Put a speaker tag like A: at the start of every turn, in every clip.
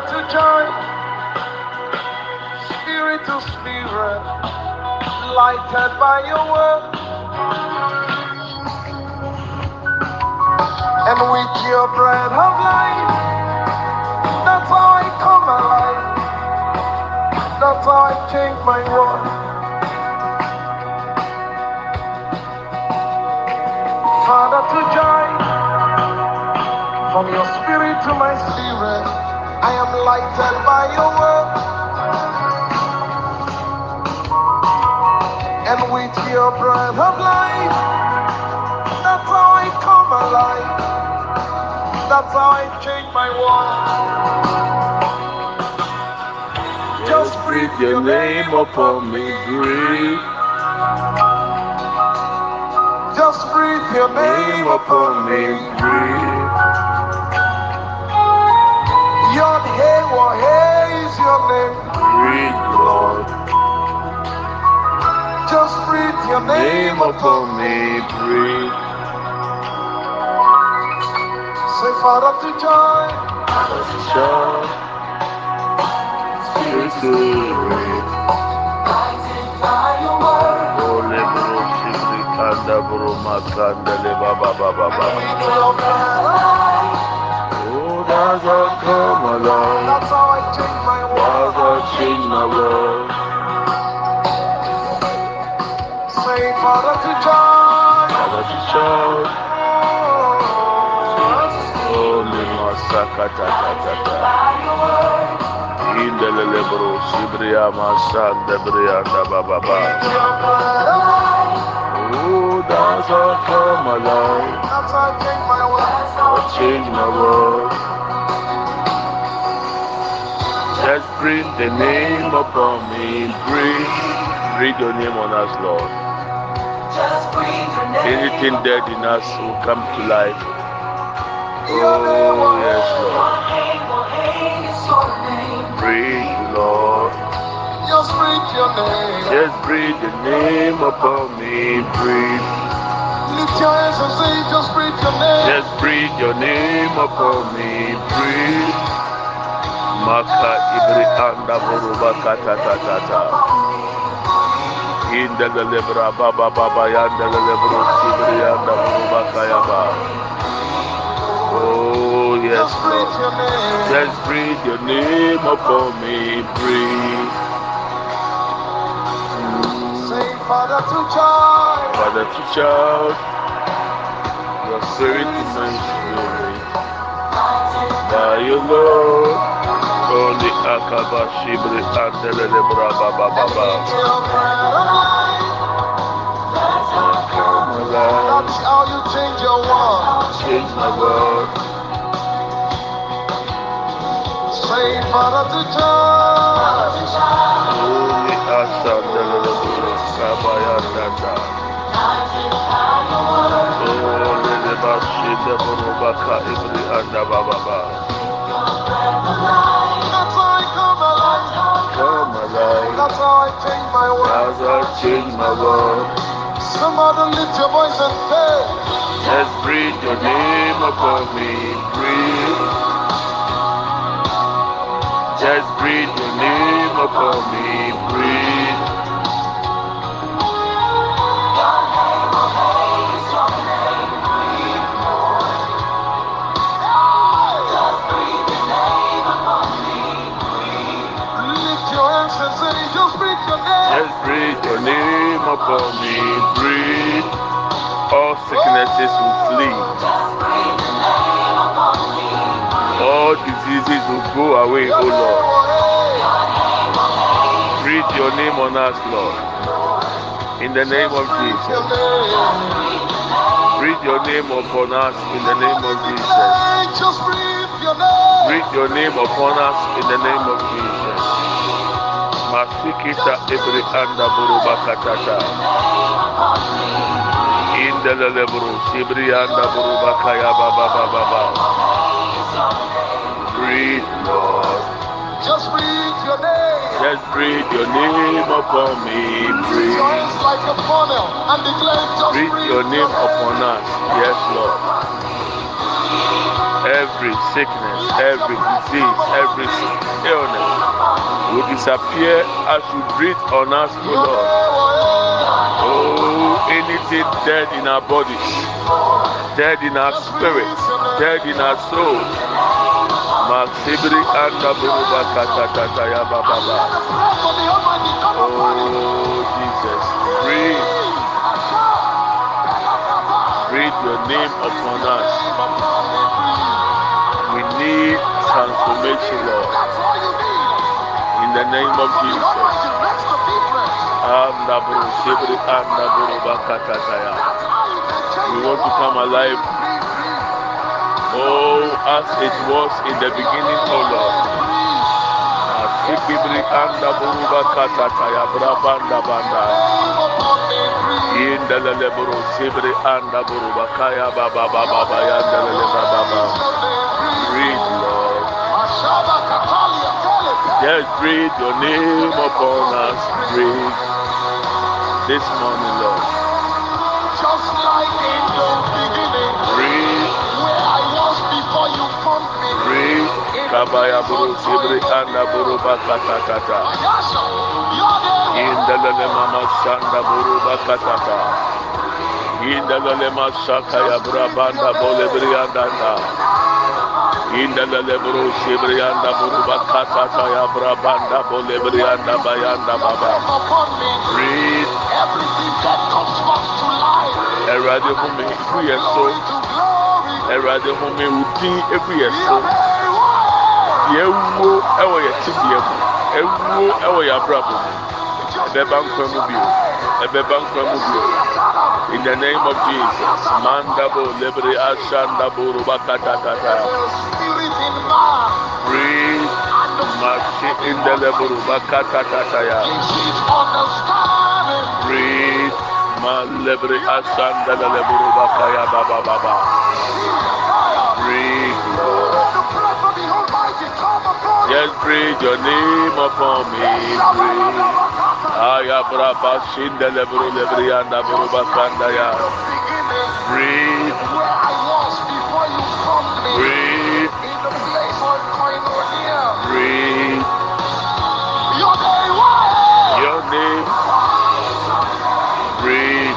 A: Father to join, spirit to spirit, lighted by your word, and with your breath of life, that's how I come alive, that's how I change my world. Father to join, from your spirit to my spirit, I am lighted by your word. And with your breath of life, that's how I come alive. That's how I change my world. Just breathe your name upon me, breathe. Just breathe your name upon me, breathe. Your name, breathe, Lord. Just breathe your name upon me, breathe. Say, Father to joy,
B: spirit to spirit. Ole bro shibri kanda bro makanda le ba ba ba ba ba.
A: with your breath.
B: Oh, does I come alive?
A: Change my world? Say, Father to joy.
B: Father to shout, Ole oh, masaka ta ta ta ta. Indelele bro shibri amasanda bri anda ba ba ba. Oh, does I come alive?
A: That's I change my world.
B: I'll change my world. Breathe the name upon me. Breathe. Breathe your name on us, Lord. Anything dead in us will come to life. Oh, yes, Lord. Breathe, Lord.
A: Just breathe your name.
B: Just breathe the name upon me. Breathe.
A: Lift your hands and say, just breathe your name.
B: Just breathe your name upon me. Breathe. Maka ibri anda buruba kata tata tata. Inda lebra baba baba yanda lebro sibri yanda buruba kayaba. Oh yes Lord. Just breathe your name upon me. Breathe.
A: Say, Father to child.
B: Father to child. Your spirit is my spirit. By your Lord. Holy Akaba Shibri Andele Lebra Baba Baba.
A: Your breath of life.
B: Come alive.
A: That's how you change your world.
B: Change my world.
A: Say, Father to child.
B: Holy Asandele Lebra Kabaya Dada. Holy Leba Shinde Burubaka Ibri Anda Baba Baba.
A: That's how I change my world.
B: As I change my world.
A: Somebody lift your voice and say,
B: Just breathe your name upon me. Breathe. Just breathe your name upon me. Breathe. Upon me. Breathe. All sicknesses will flee. All diseases will go away, O Lord. Breathe your name on us, Lord. In the name of Jesus. Breathe your name upon us in the name of Jesus.
A: Just breathe your name.
B: Breathe your name upon us in the name of Jesus. Masikita ibri anda buruba katata. Indelele buru sibri anda buruba kaya baba baba baba. Breathe, Lord.
A: Just breathe your name.
B: Just breathe your name upon me. Breathe.
A: your hands like a funnel and declare, just
B: Breathe
A: breathe
B: your name upon us. Yes, Lord. every sickness, every disease, every illness will disappear as you breathe on us, O Lord. Oh, anything dead in our bodies, dead in our spirit, dead in our soul. Maxibri anda buruba kata kata ya baba. Oh Jesus, breathe, breathe your name upon us. We need transformation, Lord. In the name of Jesus. We want to come alive Oh, as it was in the beginning, O Lord. Indalele buru sibri anda buruba kaya baba baba baba ya dalele baba. Breathe, Lord. Yes, breathe your name upon us. Breathe this morning, Lord.
A: Just like in the beginning,
B: Breathe,
A: where I was before you formed me.
B: breathe. Kabaya buru sibri anda.
A: Ayasha, you're there.
B: Indalele mama shanda buruba katata. Indalele masaka ya brabanda bole briandanda. Indalele buru sibrianda buruba katata ya brabanda bole brianda bayanda baba.
A: Upon me,
B: Breathe,
A: everything that comes back to life.
B: Erade humi ibu yɛ so.
A: Glory to glory.
B: Erade humi udi ebu yɛ so.
A: You're very wise.
B: Deɛ ewuo ɛwɔ yɛ tibia mu. Ewuo ɛwɔ yɛ abrabɔ mu. Ɛbɛba nkwa mu bio. Ɛbɛba nkwa mu bio. In the name of Jesus. Mandabo lebre ashanda buruba katatata.
A: Spirit in man.
B: Breathe. Mashi indeleburu bakatataya.
A: Receive understanding.
B: Breathe. Malebre ashanda leburu bakaya baba baba. Breathe, Lord.
A: The the.
B: Just breathe your name upon me. Breathe. Aya braba shindeleburu lebrianda buru bakandaya.
A: Beginning
B: Breathe. Breathe. Breathe. Your name. Breathe.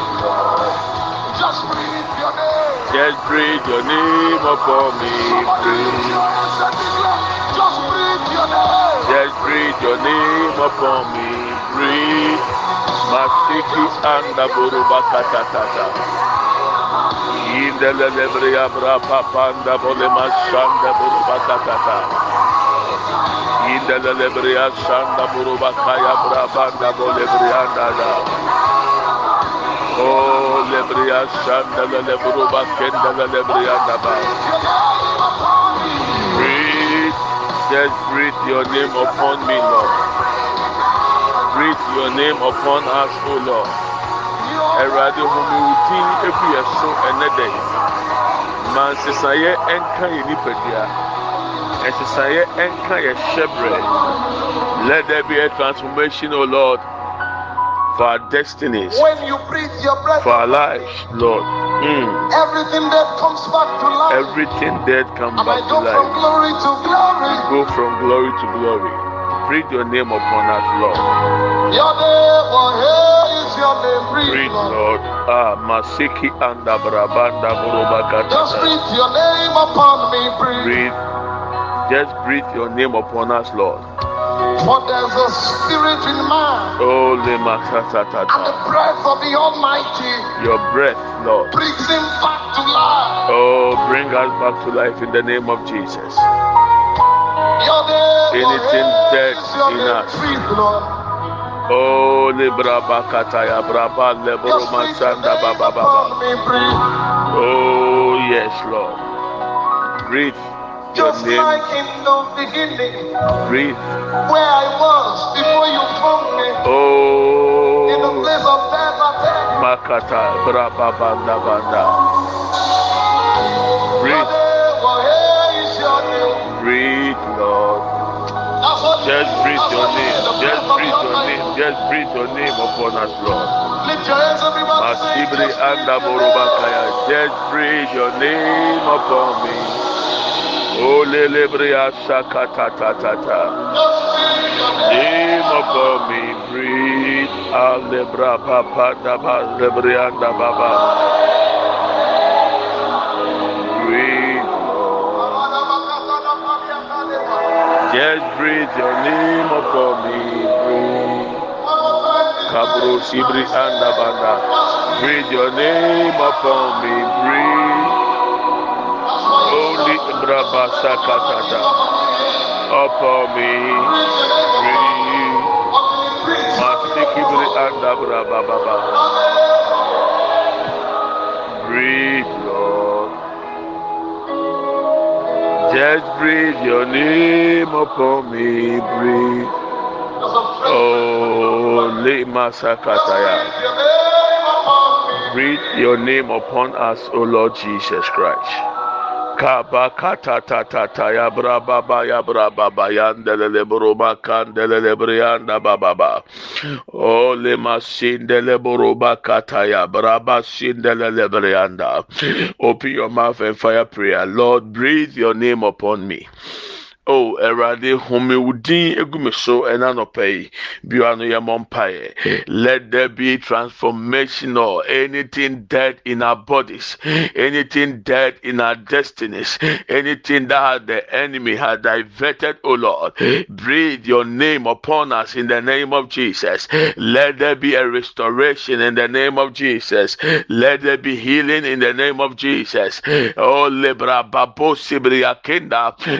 A: Just breathe your name.
B: Just breathe your name upon me. Breathe.
A: Just breathe your name
B: upon me. Breathe. Masiki anda buruba katatata. Indele lebreya bra papanda bole mashanda buruba katata. Indele lebreya shanda buruba kaya bra banda bole brianda da. Oh lebreya shanda le buruba kenda le brianda ba. Breathe. Just breathe your name upon me, Lord. Breathe your name upon us, O Lord. Awurade home wo din efi yɛ so ɛnɛ dɛ yi. Ma nsesaeɛ ɛnka yɛ nipadua. Nsesaeɛ ɛnka yɛ hyɛbrɛ. Let there be a transformation, O Lord, for our destinies,
A: When you breathe your breath,
B: for our lives, Lord. Mm.
A: everything that comes back to life.
B: Everything that comes
A: And
B: back to
A: go from
B: life.
A: glory to glory.
B: Go from glory to glory. Breathe your name upon us, Lord.
A: Your name, oh, is your name. Breathe,
B: Breathe,
A: Lord.
B: Lord. Ah, Masiki and Brabanda
A: Just breathe your name upon me. Breathe.
B: Breathe. Just breathe your name upon us, Lord.
A: For there's a spirit in man.
B: Oh,
A: And the breath of the Almighty
B: Your breath, Lord.
A: brings him back to life.
B: Oh, bring us back to life in the name of Jesus.
A: Oh,
B: Anything dead in us. Oh, Librabakataya Braba
A: Just breathe your
B: Leboromashanda
A: name
B: Baba Baba. Oh, yes, Lord. Breathe
A: Just
B: name.
A: like in the beginning,
B: Breathe.
A: where I was before you found me. In the
B: Oh,
A: place of death, I tell you.
B: Makata Braba Banda Banda. Breathe,
A: name, hey, is your name.
B: breathe, Lord.
A: That's what you
B: Just breathe your name. Just
A: breath of the
B: breathe your name. Just breathe your name upon us, Lord.
A: Lift your hands, everybody. Say,
B: Masibri
A: just breathe
B: anda
A: your name.
B: Just breathe your name upon me. Olelebria shakatatata. Name upon me, breathe. Alebra papa daba lebrianda baba. Breathe your name upon me. Kabro sibri anda banda. Breathe your name upon me, breathe. Holy Brabasa Katata. Upon me, breathe. Masikibri anda brababa. Breathe, Just breathe your name upon me, breathe. Oh, Lema. Breathe your name upon us, O Lord Jesus Christ. Kaba kata ta ta ta ya bra ba ya bra ba ba ya ndelele buruba kandelele brianda ba ba ba. O le masindele buruba kata ya bra ba sindelele brianda. Open your mouth and fire prayer. Lord, breathe your name upon me. O awurade home wo din egu me so ɛna nɔpɛ yi. Bia no yɛ mɔ mpaeɛ let there be transformation or anything dead in our bodies anything dead in our destinies anything that the enemy had diverted o lord. Breathe your name upon us in the name of jesus. Let there be a restoration in the name of jesus. Let there be healing in the name of jesus. Oh lebra babo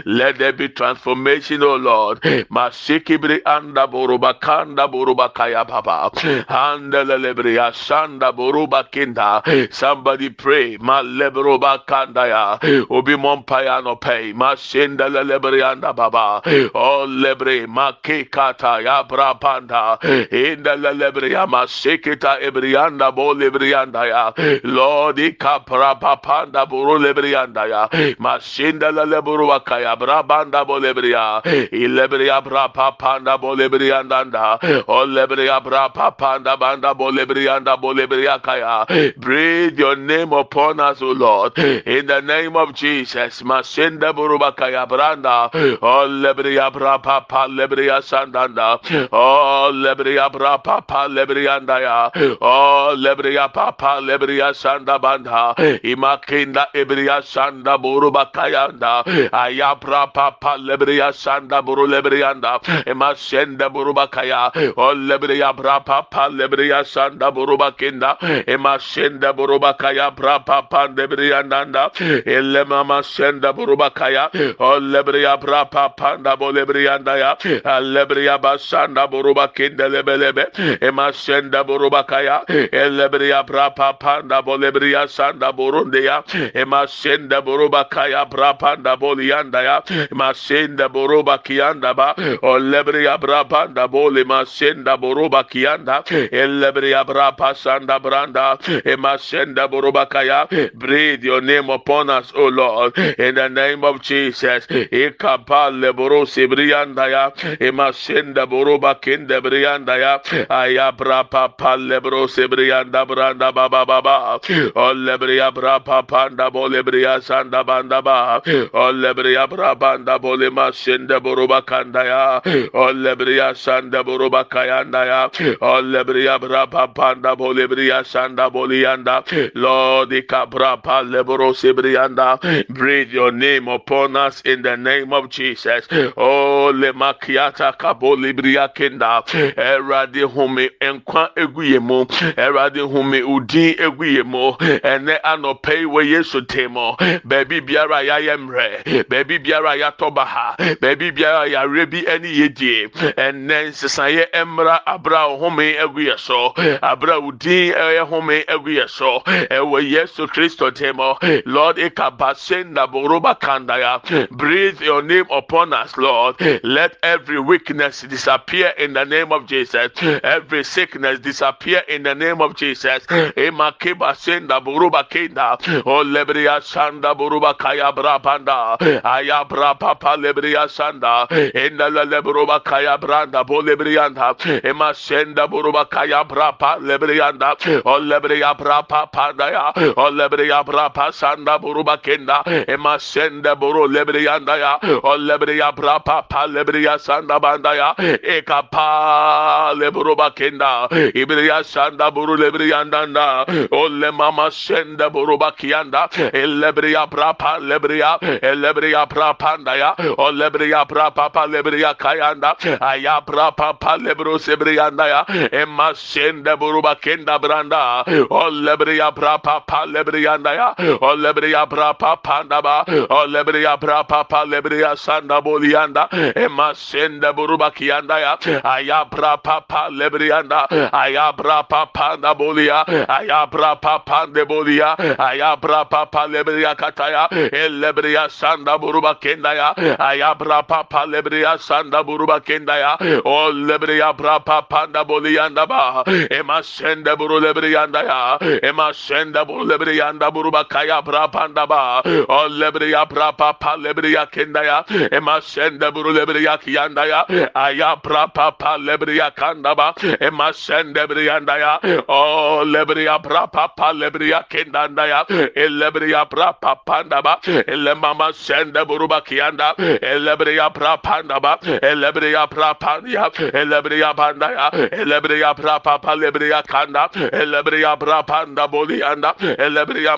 B: let there be transformation, oh Lord. Masikibri anda boruba kanda boruba kaya baba. Andelelebri asanda boruba kinda. Somebody pray. Ma lebroba kanda ya. Obi mompaya no pay. Masinda lelebri anda baba. Oh lebre makikata ya brapanda. Inda lelebri ya masikita ebrianda bo lebrianda ya. Lord ikapra papanda buru lebrianda ya. Masinda lelebru kaya brabanda bolebria ilebria bra papanda bolebria ndanda olebria bra papanda banda bolebria nda bolebria kaya. Breathe your name upon us o lord. In the name of jesus. Masenda buruba kaya branda olebria bra papa lebria sandanda olebria bra papa lebria ndaya olebria papa lebria sanda banda imakinda ebria sanda buruba kaya nda. Ayabra papa lebriya sanda buru lebriyanda ema senda buru bakaya. O lebriya brapa pa lebriya sanda buru bakinda. Ema senda buru bakaya brapa pa lebriyanda elle mama senda buru bakaya. O lebriya brapa panda bo lebriyanda ya lebriya basanda buru bakinda lebelebe ema senda buru bakaya. Lebriya brapa panda bo lebriya sanda burunde ya ema senda buru bakaya brapa panda bo liyanda ya ema senda boroba kianda ba hmm. o lebriya brabanda bole masenda boroba kianda hmm. elebriya brapa sanda branda hmm. e masenda boroba kaya breathe your name upon us o lord in the name of jesus. E kapal leboro sebrianda ya e masenda boroba kende brianda ya aya brapa pal lebro sebrianda branda baba baba o lebriya brapa panda bole briya sanda banda ba o lebriya brabanda Hmm. Hmm. bole masende boruba kandaya. Olebriya sanda boruba kayandaya. Olebriya brapa panda bolebriya sanda boliyanda hmm. Lord ikabra palebro sibriyanda breathe your name upon us in the name of Jesus. Oh lemakiata kabolibriya kenda. Erade home enkwa eguye mu erade home udin eguye mu ene anɔpɛ wɔ yesu temo. Baabi biara yɛayɛ mmerɛ baabi biara yɛatɔ ha. Baabi biara yare bi ne yɛdie ɛnɛ nsesaeɛ mmra abra home agu so. Abra wo din ɛyɛ home agu yɛ so. Ɛwɔ yesu kristo tɛmɔ lord ikabasenda boroba kandaya breathe your name upon us lord. Let every weakness disappear in the name of jesus. Every sickness disappear in the name of jesus. Emakeba senda boroba kenda. O lebriya sanda boroba kaya brapanda ayabra papa papa lebriya sanda enda la lebroba kaya branda bo lebriyanda ema senda buruba kaya brapa lebriyanda o lebriya brapa panda ya o lebriya brapa sanda buruba kenda ema senda buru lebriyanda ya o lebriya brapa pa lebriya sanda banda ya eka pa lebruba kenda ibriya sanda buru lebriyanda o le mama senda buruba kiyanda lebriya brapa lebriya lebriya brapa ya o lebriya brapa pa lebriya kayanda aya brapa pa lebro sebriyanda ya emma senda buruba kenda branda o lebriya brapa pa lebriyanda ya o lebriya brapa panda ba o lebriya brapa pa lebriya sanda bolianda emma senda buruba kiyanda ya aya brapa pa lebriyanda aya brapa panda bolia aya brapa pande bolia aya brapa pa lebriya kataya el lebriya sanda buruba kenda ya aya brapa pa lebriya sanda buruba kenda ya. O lebriya brapa panda bolianda ba. Ema senda buru lebriyanda ya. Ema senda buru lebriyanda buruba kaya brapanda ba. O lebriya brapa pa lebriya kenda ya. Ema senda buru lebriya kiyanda ya. Aya brapa pa lebriya kanda ba. Ema senda briyanda ya. O lebriya brapa pa lebriya kenda ya. El lebriya brapa panda ba. El mama senda buruba kiyanda lebriya brapa panda ba elebriya pra panda elebriya panda ya elebriya pra papa lebriya kanda elebriya pra panda boli anda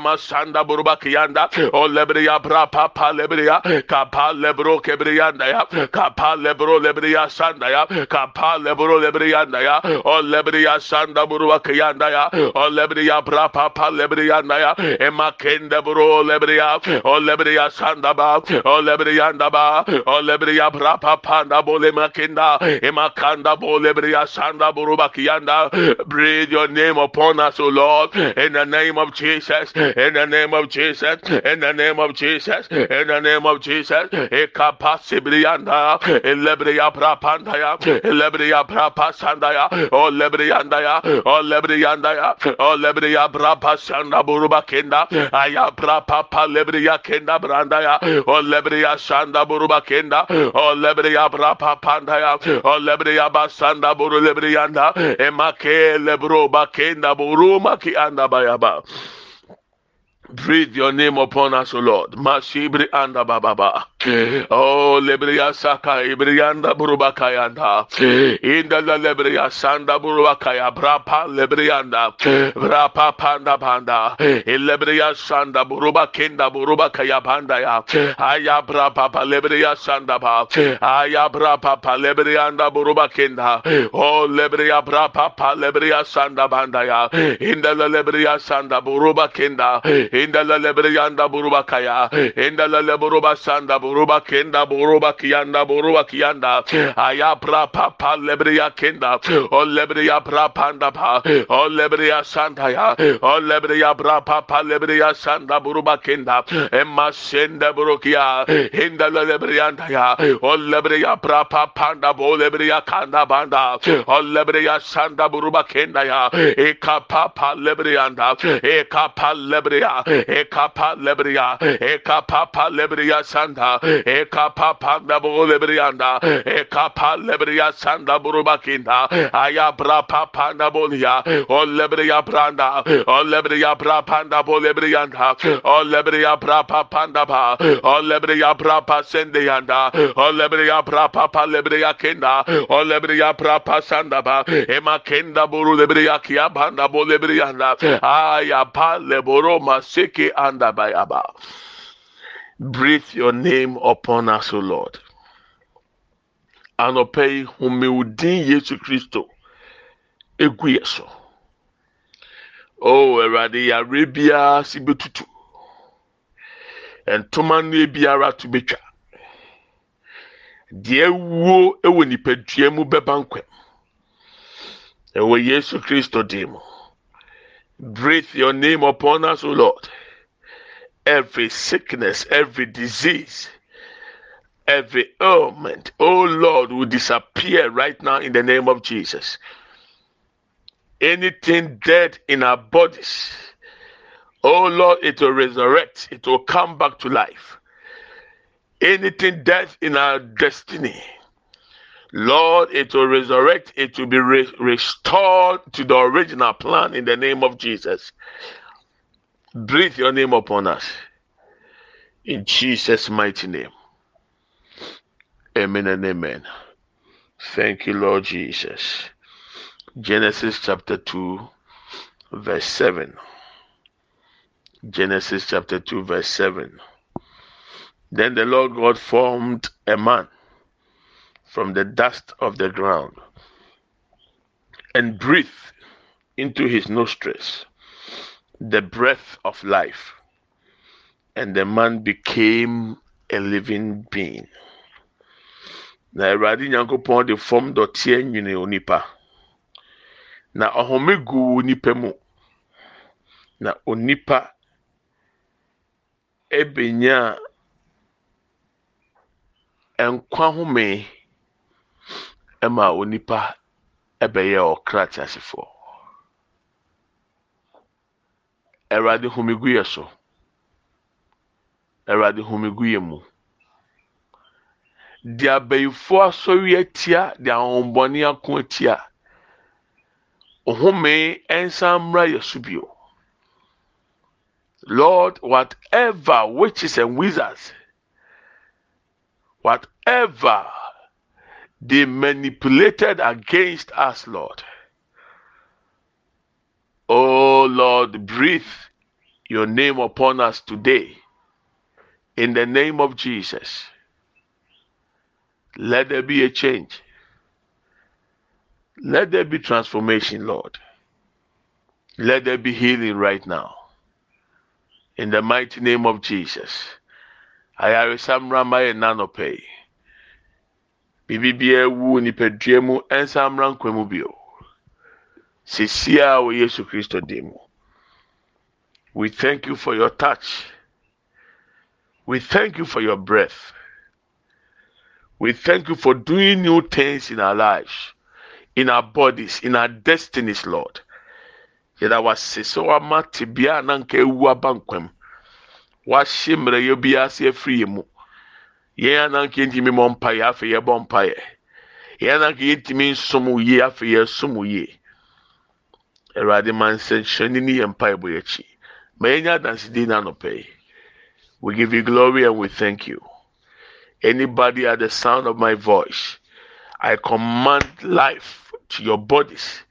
B: masanda burba kiyanda o lebriya pra papa lebriya kapa lebro kebriyanda ya kapa lebro lebriya sanda ya kapa lebro lebriyanda ya o lebriya sanda burba kiyanda ya o lebriya pra papa lebriyanda ya emakende bro lebriya o lebriya sanda ba o lebriya ba o lebriya pra panda bole makinda emakanda bole bria sanda buruba kiyanda breathe your name upon us o lord in the name of jesus in the name of jesus in the name of jesus in the name of jesus. Ekapasibrianda elebria prapanda ya elebria prapasanda ya o lebrianda ya o lebrianda ya o lebria prapasanda buruba kenda aya prapapa lebria kenda branda ya o lebria sanda buruba kenda. O oh, lebriya brapa pandaya o oh, lebriya basanda buru emake lebro bakenda buru maki anda bayaba Breathe your name upon us, O Lord. Masibri anda bababa. Oh, lebriya saka ibriyanda burubakayanda. Inda la lebriya sanda burubakaya brapa lebriyanda. Brapa panda panda. Lebriya sanda burubakenda burubakaya panda ya. Aya brapa pa lebriya sanda pa. Aya brapa pa lebriyanda burubakenda. Oh, lebriya brapa pa lebriya sanda banda ya. Inda la lebriya sanda burubakenda inda la lebriyanda buruba kaya inda leburuba sanda buruba kenda buruba kiyanda buruba kiyanda aya pra pa pa lebriya kenda. O lebriya pra panda pa. O lebriya sanda ya. O lebriya pra pa pa lebriya sanda buruba kenda. Emma senda burukiya inda la lebriyanda ya. O lebriya pra pa panda bo lebriya kanda banda. O lebriya sanda buruba kenda ya. E kapa pa lebriyanda e kapa lebriya ekapa lebria ekapa lebria sanda ekapa panda bo lebrianda ekapa lebria sanda burubakinda aya bra panda bolia o lebria branda o lebria bra panda bo lebrianda o lebria bra panda ba. o lebria bra pa sende yanda o lebria bra pa lebria kenda o lebria bra pa sanda ba ema kenda buru lebria kia banda bo lebrianda aya pa leboro masiki anda bayaba. Breathe your name upon us, O Lord. Anɔpɛ yi homewudin Yesu Kristo egu yɛ so. O Awurade yare biara si betutu. Ntoma nnua biara to betwa. Deɛ wuo wɔ nipadua mu bɛba nkwam. Ɛwɔ Yesu Kristo. Breathe your name upon us, O Lord. Every sickness, every disease, every ailment, oh Lord, will disappear right now in the name of Jesus. Anything dead in our bodies, oh Lord, it will resurrect, it will come back to life. anything dead in our destiny. Lord, it will resurrect, it will be re- restored to the original plan in the name of Jesus. Breathe your name upon us. In Jesus' mighty name. Amen and amen. Thank you, Lord Jesus. Genesis chapter 2, verse 7. Genesis chapter 2, verse 7. Then the Lord God formed a man from the dust of the ground and breathed into his nostrils the breath of life, and the man became a living being. Na Awurade Nyankopɔn de fam dɔteɛ nwene onipa. Na ɔhome gu onipa mu. Na onipa ebenya nkwa home ma onipa bɛyɛ ɔkra teasefoɔ awurade homegu yɛ so. Awurade homegu yɛ mu. De abayifoɔ asɔre atia de ahombɔne ako atia home nsa mmra yɛ so bio. Lord whatever witches and wizards whatever they manipulated against us, Lord. Oh Lord, breathe your name upon us today. In the name of Jesus. Let there be a change. Let there be transformation, Lord. Let there be healing right now. In the mighty name of Jesus. ayaresa mmra mma yɛ nanɔpɛ yi biribi biara wu nipadua mu nsa nkwa mu bio sesia wɔ yesu kristo dim we thank you for your touch. We thank you for your breath. We thank you for doing new things in our lives in our bodies in our destinies lord. Yɛda wase sɛ wama tebea a na nka aba nkwam. Wahye mmerɛyɛ bi ase afiri yɛn mu. Yɛn ananka yɛntumi mpaeɛ afei yɛbɔ mpaeɛ yɛn ananka yɛntumi nsom yie afei yɛsom yie awurade ma nsɛnkyerɛnne ne yɛn mpaeɛbɔ yɛakyi ma yɛnyɛ adansedie no anɔpɛ we give you glory and we thank you. Anybody at the sound of my voice i command life to your bodies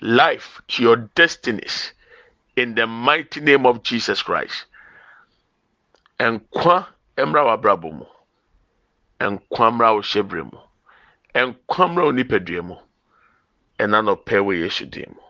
B: life to your destinies in the mighty name of jesus christ. Nkwa mmra w'abrabɔ mu. Nkwa mmra wo hyɛbrɛ mu. Nkwa mmra wo nipadua mu. Ɛna wɔ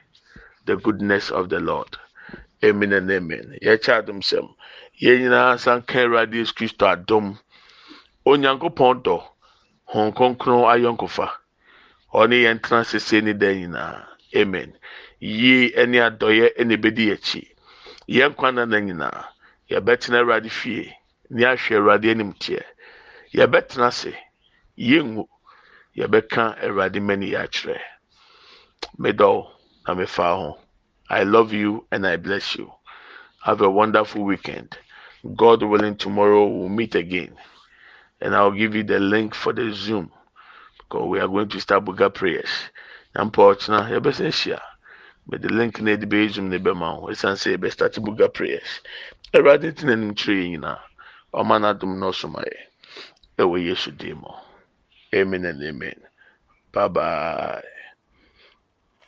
B: the goodness of the Lord. Amen and amen. Yɛkyɛ adom sɛm. Yɛn nyinaa san ka Awurade Yesu Kristo adom. Onyankopɔn dɔ. Hɔn kronkron ayɔnkofa. Ɔne yɛn tena sese ne dan nyinaa. Amen. Yie ne adɔyɛ na ebedi akyi. yɛn kwan na nyinaa yɛbɛtena awurade fie ne ahwɛ awurade anim teɛ yɛbɛtena ase yɛngu yɛbɛka awurade mani akyerɛ medɔw na mefa ho i love you and i bless you. Have a wonderful weekend. God willing tomorrow we'll meet again. And i'll give you the link for the zoom because we are going to start buga prayers. Na mpa ɔkyena yɛbɛsɛ ahyia mede link na ɛde bɛyɛ zoom na ɛbɛma wo ɛsiane sɛ yɛbɛstart buga prayers. Awurade nti n'anim kyerɛ yɛ nyinaa ɔma no adom na ɔsoma yɛ ɛwɔ yesu din amen and amen. Bye bye